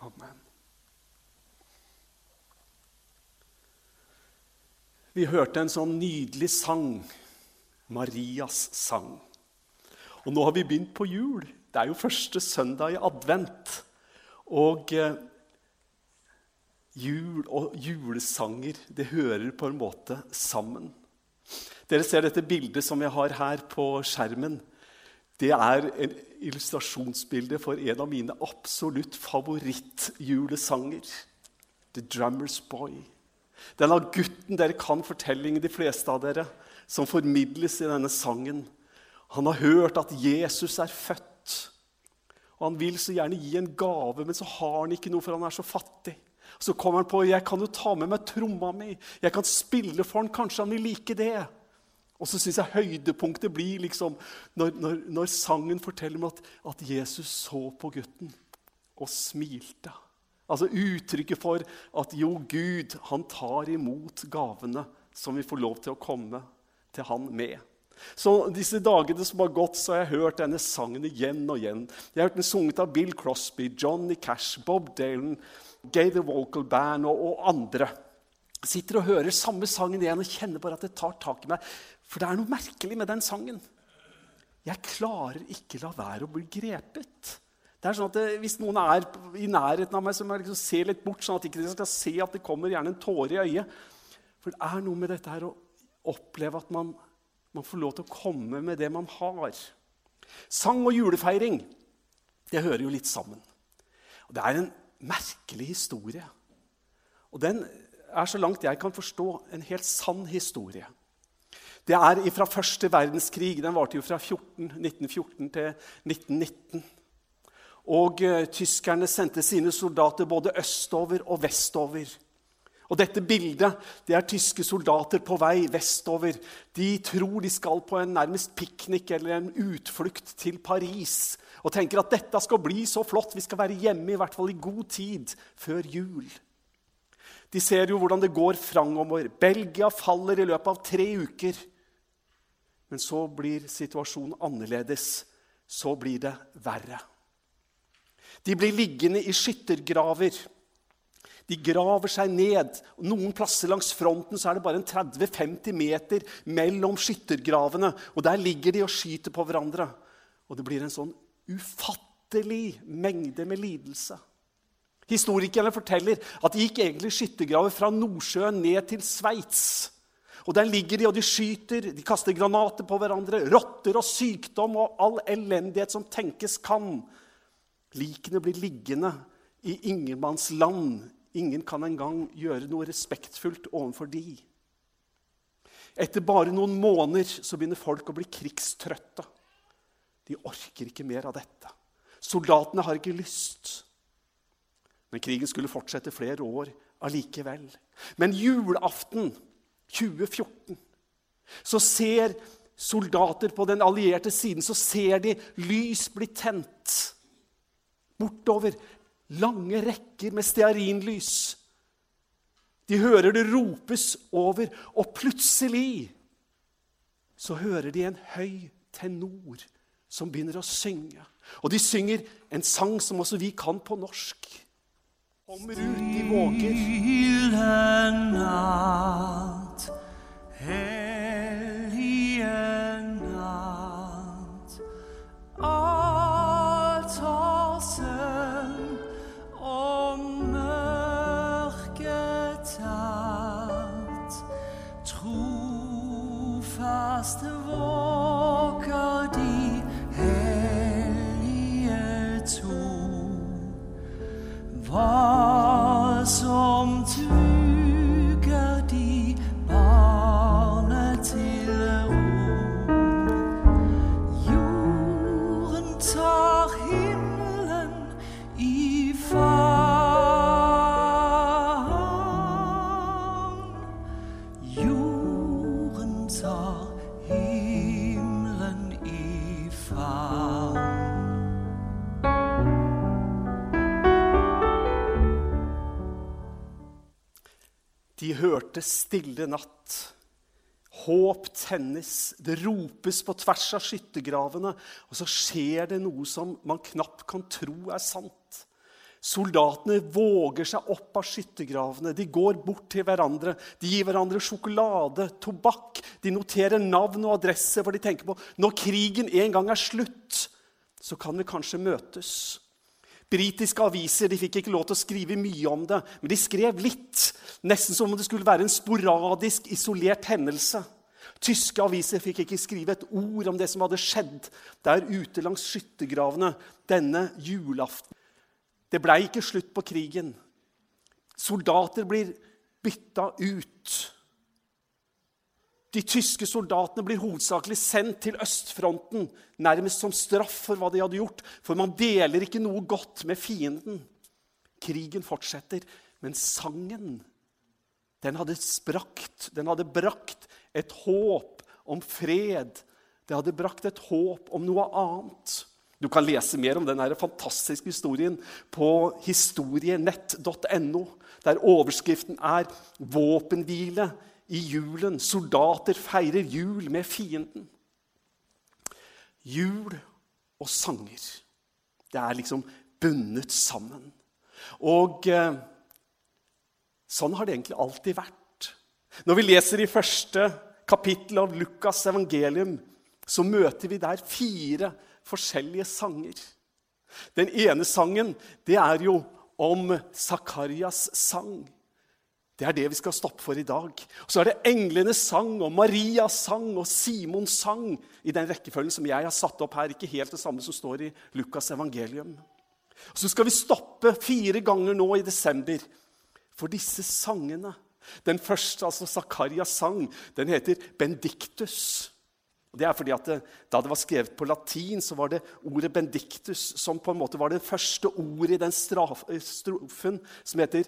Amen. Vi hørte en sånn nydelig sang, Marias sang. Og nå har vi begynt på jul. Det er jo første søndag i advent. Og eh, jul og julesanger, det hører på en måte sammen. Dere ser dette bildet som jeg har her på skjermen. Det er en illustrasjonsbilde for en av mine absolutt favorittjulesanger. The Drummer's Boy. Den av gutten dere kan fortellingen, de fleste av dere, som formidles i denne sangen. Han har hørt at Jesus er født. Og Han vil så gjerne gi en gave, men så har han ikke noe, for han er så fattig. Så kommer han på jeg kan jo ta med meg tromma mi. Jeg kan spille for han, Kanskje han vil like det. Og så syns jeg høydepunktet blir liksom når, når, når sangen forteller meg at, at, Jesus så på gutten og smilte. Altså uttrykket for at jo, Gud, han tar imot gavene som vi får lov til å komme til han med. Så disse dagene som har gått, så har jeg hørt denne sangen igjen og igjen. Jeg har hørt den sunget av Bill Crosby, Johnny Cash, Bob Dalen, Gay the Vocal Band og, og andre. Sitter og hører samme sangen igjen og kjenner bare at det tar tak i meg. For det er noe merkelig med den sangen. Jeg klarer ikke la være å bli grepet. Det er sånn at det, Hvis noen er i nærheten av meg, så må jeg liksom se litt bort, sånn at de ikke skal se at det kommer gjerne en tåre i øyet. For det er noe med dette her å oppleve at man, man får lov til å komme med det man har. Sang og julefeiring det hører jo litt sammen. Og Det er en merkelig historie. Og den er, så langt jeg kan forstå, en helt sann historie. Det er fra første verdenskrig. Den varte jo fra 14, 1914 til 1919. Og uh, Tyskerne sendte sine soldater både østover og vestover. Og Dette bildet det er tyske soldater på vei vestover. De tror de skal på en nærmest piknik eller en utflukt til Paris og tenker at dette skal bli så flott. Vi skal være hjemme i hvert fall i god tid før jul. De ser jo hvordan det går framover. Belgia faller i løpet av tre uker. Men så blir situasjonen annerledes. Så blir det verre. De blir liggende i skyttergraver. De graver seg ned. Noen plasser langs fronten så er det bare en 30-50 meter mellom skyttergravene. Og Der ligger de og skyter på hverandre. Og det blir en sånn ufattelig mengde med lidelse. Historikerne forteller at de gikk egentlig skyttergraver fra Nordsjøen ned til Sveits. Og Der ligger de, og de skyter, de kaster granater på hverandre. Rotter og sykdom og all elendighet som tenkes kan. Likene blir liggende i ingenmannsland. Ingen kan engang gjøre noe respektfullt overfor de. Etter bare noen måneder så begynner folk å bli krigstrøtte. De orker ikke mer av dette. Soldatene har ikke lyst. Men krigen skulle fortsette flere år allikevel. Men julaften 2014 så ser soldater på den allierte siden så ser de lys bli tent bortover. Lange rekker med stearinlys. De hører det ropes over, og plutselig så hører de en høy tenor som begynner å synge. Og de synger en sang som også vi kan på norsk. Kommer ut i våger. Hørte stille natt. Håp tennes, det ropes på tvers av skyttergravene. Og så skjer det noe som man knapt kan tro er sant. Soldatene våger seg opp av skyttergravene. De går bort til hverandre. De gir hverandre sjokolade, tobakk. De noterer navn og adresse, for de tenker på når krigen en gang er slutt, så kan vi kanskje møtes. Britiske aviser de fikk ikke lov til å skrive mye om det, men de skrev litt. Nesten som om det skulle være en sporadisk, isolert hendelse. Tyske aviser fikk ikke skrive et ord om det som hadde skjedd der ute langs skyttergravene denne julaften. Det blei ikke slutt på krigen. Soldater blir bytta ut. De tyske soldatene blir hovedsakelig sendt til østfronten, nærmest som straff for hva de hadde gjort, for man deler ikke noe godt med fienden. Krigen fortsetter, men sangen, den hadde sprakt, den hadde brakt et håp om fred. Det hadde brakt et håp om noe annet. Du kan lese mer om denne fantastiske historien på historienett.no, der overskriften er 'Våpenhvile i julen'. Soldater feirer jul med fienden. Jul og sanger. Det er liksom bundet sammen. Og eh, sånn har det egentlig alltid vært. Når vi leser i første kapittel av Lukas' evangelium, så møter vi der fire forskjellige sanger. Den ene sangen det er jo om Zakarias sang. Det er det vi skal stoppe for i dag. Og Så er det englenes sang og Marias sang og Simons sang i den rekkefølgen som jeg har satt opp her. Ikke helt det samme som står i Lukas' evangelium. Og Så skal vi stoppe fire ganger nå i desember for disse sangene. Den første, altså Zakarias sang, den heter 'Bendictus'. Og det er fordi at det, Da det var skrevet på latin, så var det ordet 'bendictus' som på en måte var det første ordet i den strofen som heter eh,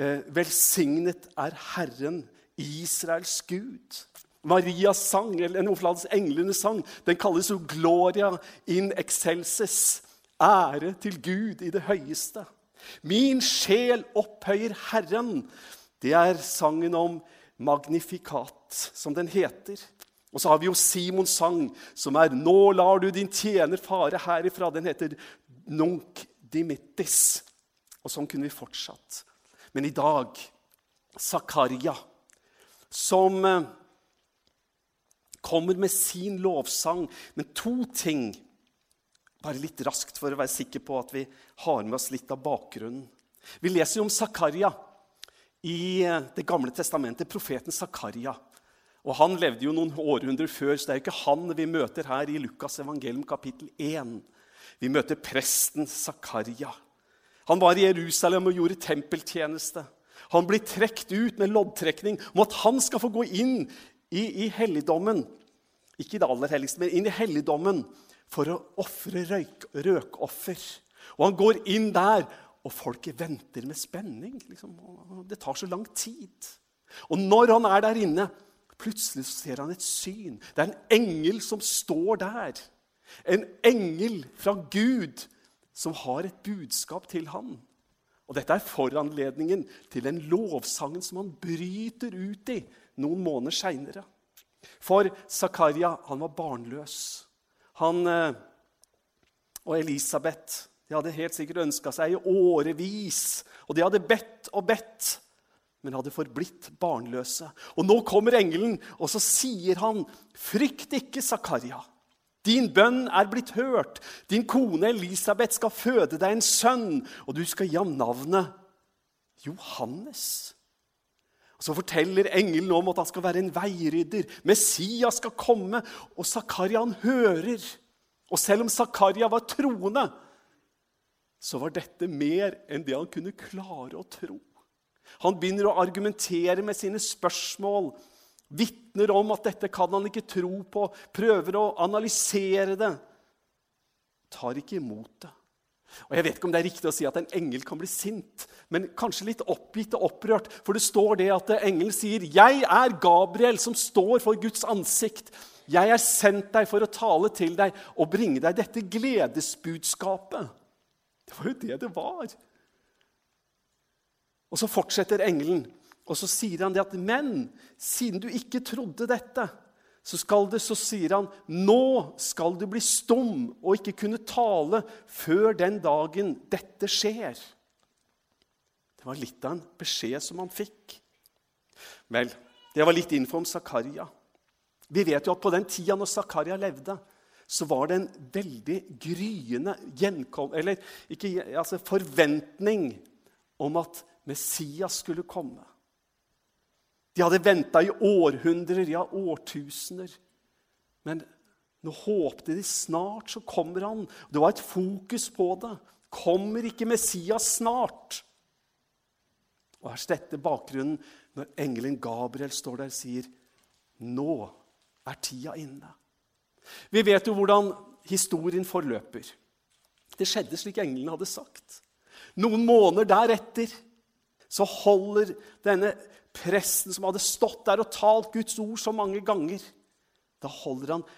'Velsignet er Herren, Israels Gud'. Marias sang, eller Nordfladens englenes sang, den kalles jo 'Gloria in excelsis'. Ære til Gud i det høyeste. Min sjel opphøyer Herren. Det er sangen om Magnifikat, som den heter. Og så har vi jo Simons sang, som er 'Nå lar du din tjener fare herifra'. Den heter 'Nunc dimittis'. Og sånn kunne vi fortsatt. Men i dag Zakaria, som eh, kommer med sin lovsang. Men to ting, bare litt raskt for å være sikker på at vi har med oss litt av bakgrunnen. Vi leser jo om Zakaria i eh, Det gamle testamentet, profeten Zakaria. Og Han levde jo noen århundrer før, så det er jo ikke han vi møter her i Lukas evangelium kapittel 1. Vi møter presten Zakaria. Han var i Jerusalem og gjorde tempeltjeneste. Han blir trukket ut med loddtrekning om at han skal få gå inn i, i helligdommen. Ikke i det aller helligste, men inn i helligdommen for å ofre røkoffer. Og han går inn der, og folket venter med spenning. Liksom. Det tar så lang tid. Og når han er der inne, Plutselig ser han et syn. Det er en engel som står der. En engel fra Gud som har et budskap til han. Og Dette er foranledningen til den lovsangen som han bryter ut i noen måneder seinere. For Zakaria han var barnløs. Han eh, og Elisabeth de hadde helt sikkert ønska seg i årevis, og de hadde bedt og bedt men hadde forblitt barnløse. Og nå kommer engelen, og så sier han, 'Frykt ikke, Zakaria. Din bønn er blitt hørt. Din kone Elisabeth skal føde deg en sønn, og du skal gi ham navnet Johannes.' Og Så forteller engelen om at han skal være en veirydder. Messias skal komme, og Zakaria han hører. Og selv om Zakaria var troende, så var dette mer enn det han kunne klare å tro. Han begynner å argumentere med sine spørsmål, vitner om at dette kan han ikke tro på, prøver å analysere det. Tar ikke imot det. Og Jeg vet ikke om det er riktig å si at en engel kan bli sint, men kanskje litt oppgitt og opprørt. For det står det at engelen sier, 'Jeg er Gabriel, som står for Guds ansikt.' 'Jeg er sendt deg for å tale til deg og bringe deg dette gledesbudskapet.' Det var jo det det var. Og så fortsetter engelen, og så sier han det at men siden du ikke trodde dette, så, det, så sier han nå skal du bli stum og ikke kunne tale før den dagen dette skjer. Det var litt av en beskjed som han fikk. Vel, det var litt info om Zakaria. Vi vet jo at på den tida når Zakaria levde, så var det en veldig gryende gjenkom, eller ikke, altså forventning om at Messias skulle komme. De hadde venta i århundrer, ja, årtusener. Men nå håpte de snart så kommer han. Det var et fokus på det. Kommer ikke Messias snart? Og Her er dette bakgrunnen når engelen Gabriel står der og sier nå er tida inne. Vi vet jo hvordan historien forløper. Det skjedde slik englene hadde sagt. Noen måneder deretter så holder denne presten som hadde stått der og talt Guds ord så mange ganger, da holder han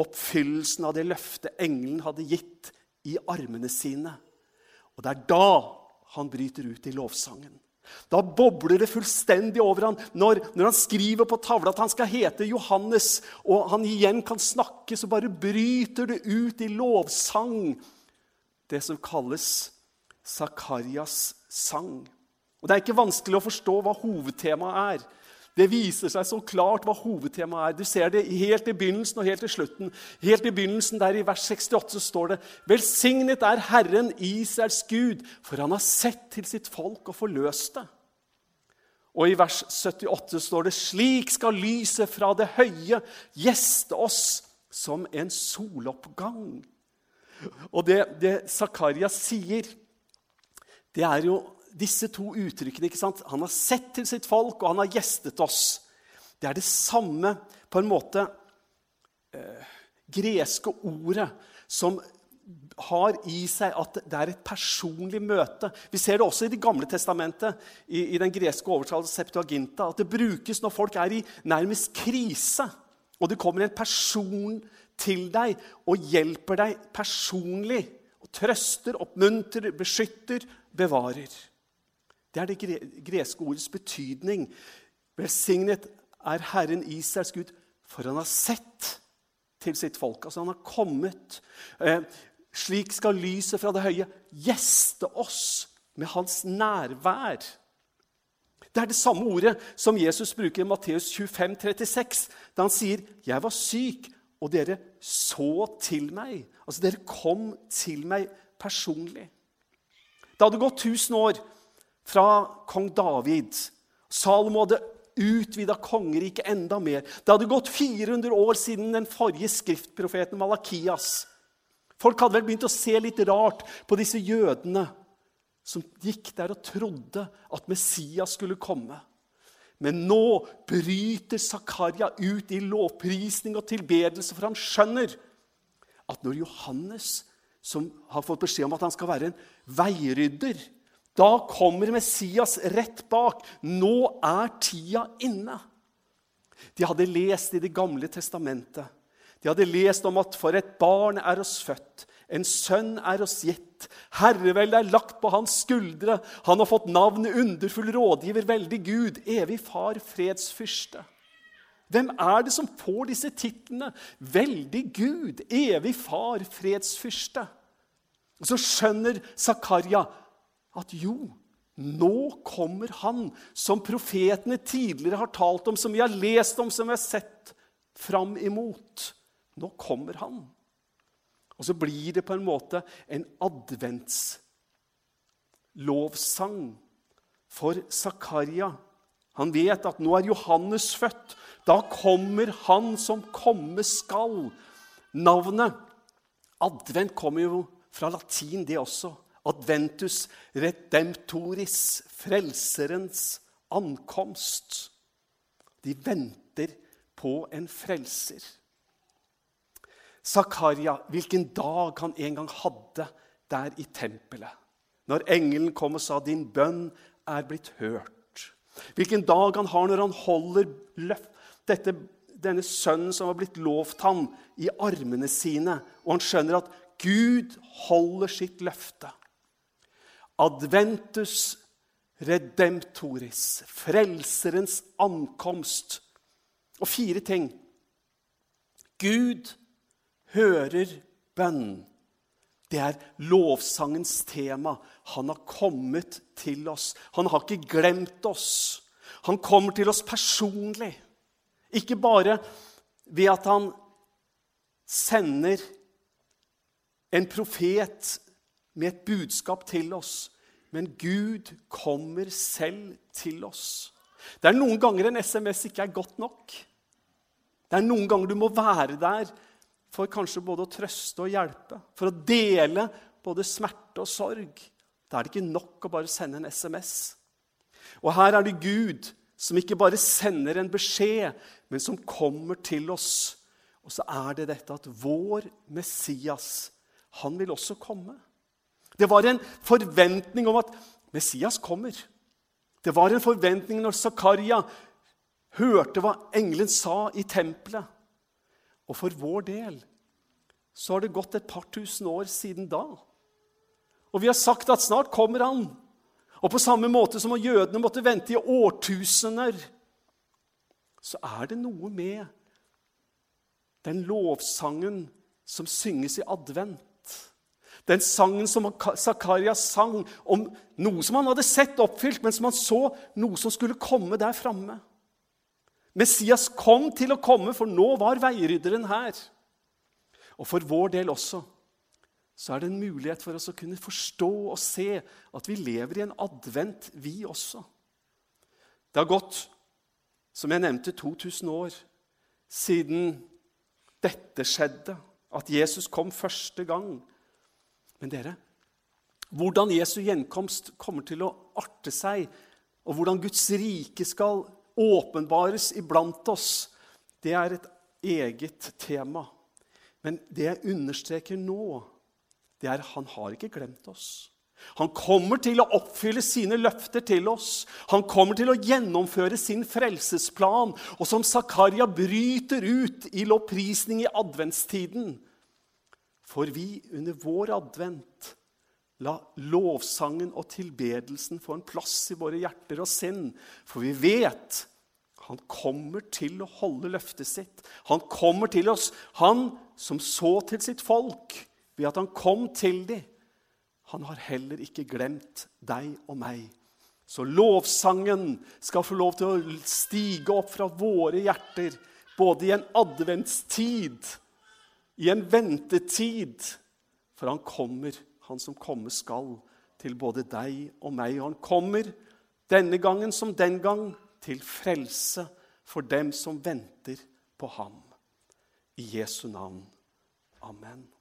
oppfyllelsen av det løftet engelen hadde gitt, i armene sine. Og det er da han bryter ut i lovsangen. Da bobler det fullstendig over han når, når, han skriver på tavla at han skal hete Johannes, og han igjen kan snakke, så bare bryter det ut i lovsang. Det som kalles Zakarias sang. Og Det er ikke vanskelig å forstå hva hovedtemaet er. Det viser seg så klart hva hovedtemaet er. Du ser det helt i begynnelsen og helt i slutten. Helt i begynnelsen, der i vers 68, så står det Velsignet er Herren Israels Gud, for han har sett til sitt folk og forløst det. Og i vers 78 står det Slik skal lyset fra det høye gjeste oss som en soloppgang. Og det, det Zakaria sier, det er jo disse to uttrykkene. ikke sant? Han har sett til sitt folk, og han har gjestet oss. Det er det samme på en måte eh, greske ordet som har i seg at det er et personlig møte. Vi ser det også i Det gamle testamentet, i, i den greske overtalelsen Septuaginta, at det brukes når folk er i nærmest krise, og det kommer en person til deg og hjelper deg personlig. og Trøster, oppmuntrer, beskytter, bevarer. Det er det greske ordets betydning. Velsignet er Herren Israels Gud, for han har sett til sitt folk. Altså, han har kommet. Eh, slik skal lyset fra det høye gjeste oss med hans nærvær. Det er det samme ordet som Jesus bruker i Matteus 25, 36, da han sier, 'Jeg var syk, og dere så til meg.' Altså, dere kom til meg personlig. Det hadde gått 1000 år fra kong David. Salomo hadde utvida kongeriket enda mer. Det hadde gått 400 år siden den forrige skriftprofeten Malakias. Folk hadde vel begynt å se litt rart på disse jødene som gikk der og trodde at Messias skulle komme. Men nå bryter Zakaria ut i lovprisning og tilbedelse, for han skjønner at når Johannes, som har fått beskjed om at han skal være en veirydder, da kommer Messias rett bak. Nå er tida inne. De hadde lest i Det gamle testamentet. De hadde lest om at for et barn er oss født, en sønn er oss gitt. Herreveldet er lagt på hans skuldre. Han har fått navnet underfull rådgiver, veldig Gud, evig far, fredsfyrste. Hvem er det som får disse titlene? Veldig Gud, evig far, fredsfyrste. Og så skjønner Zakaria at jo, nå kommer han som profetene tidligere har talt om, som vi har lest om, som vi har sett fram imot. Nå kommer han. Og så blir det på en måte en adventslovsang for Zakaria. Han vet at nå er Johannes født. Da kommer han som komme skal. Navnet advent kommer jo fra latin, det også. Adventus redemptoris, frelserens ankomst. De venter på en frelser. Zakaria, hvilken dag han en gang hadde der i tempelet. Når engelen kom og sa 'Din bønn er blitt hørt'. Hvilken dag han har når han holder løft, dette, denne sønnen som har blitt lovt ham, i armene sine, og han skjønner at Gud holder sitt løfte. Adventus redemptoris, frelserens ankomst. Og fire ting Gud hører bønn. Det er lovsangens tema. Han har kommet til oss. Han har ikke glemt oss. Han kommer til oss personlig. Ikke bare ved at han sender en profet med et budskap til oss, men Gud kommer selv til oss. Det er noen ganger en SMS ikke er godt nok. Det er noen ganger du må være der for kanskje både å trøste og hjelpe, for å dele både smerte og sorg. Da er det ikke nok å bare sende en SMS. Og her er det Gud som ikke bare sender en beskjed, men som kommer til oss. Og så er det dette at vår Messias, han vil også komme. Det var en forventning om at Messias kommer. Det var en forventning når Zakaria hørte hva engelen sa i tempelet. Og for vår del så har det gått et par tusen år siden da. Og vi har sagt at snart kommer han. Og på samme måte som jødene måtte vente i årtusener, så er det noe med den lovsangen som synges i advent. Den sangen som Zakaria sang om noe som han hadde sett oppfylt, men som han så noe som skulle komme der framme. Messias kom til å komme, for nå var veirydderen her. Og for vår del også så er det en mulighet for oss å kunne forstå og se at vi lever i en advent, vi også. Det har gått, som jeg nevnte, 2000 år siden dette skjedde, at Jesus kom første gang. Men dere, hvordan Jesu gjenkomst kommer til å arte seg, og hvordan Guds rike skal åpenbares iblant oss, det er et eget tema. Men det jeg understreker nå, det er han har ikke glemt oss. Han kommer til å oppfylle sine løfter til oss. Han kommer til å gjennomføre sin frelsesplan. Og som Zakaria bryter ut i lovprisning i adventstiden. For vi under vår advent la lovsangen og tilbedelsen få en plass i våre hjerter og sinn. For vi vet han kommer til å holde løftet sitt. Han kommer til oss, han som så til sitt folk ved at han kom til dem. Han har heller ikke glemt deg og meg. Så lovsangen skal få lov til å stige opp fra våre hjerter, både i en adventstid, i en ventetid. For han kommer, han som komme skal, til både deg og meg. Og han kommer denne gangen som den gang til frelse for dem som venter på ham. I Jesu navn. Amen.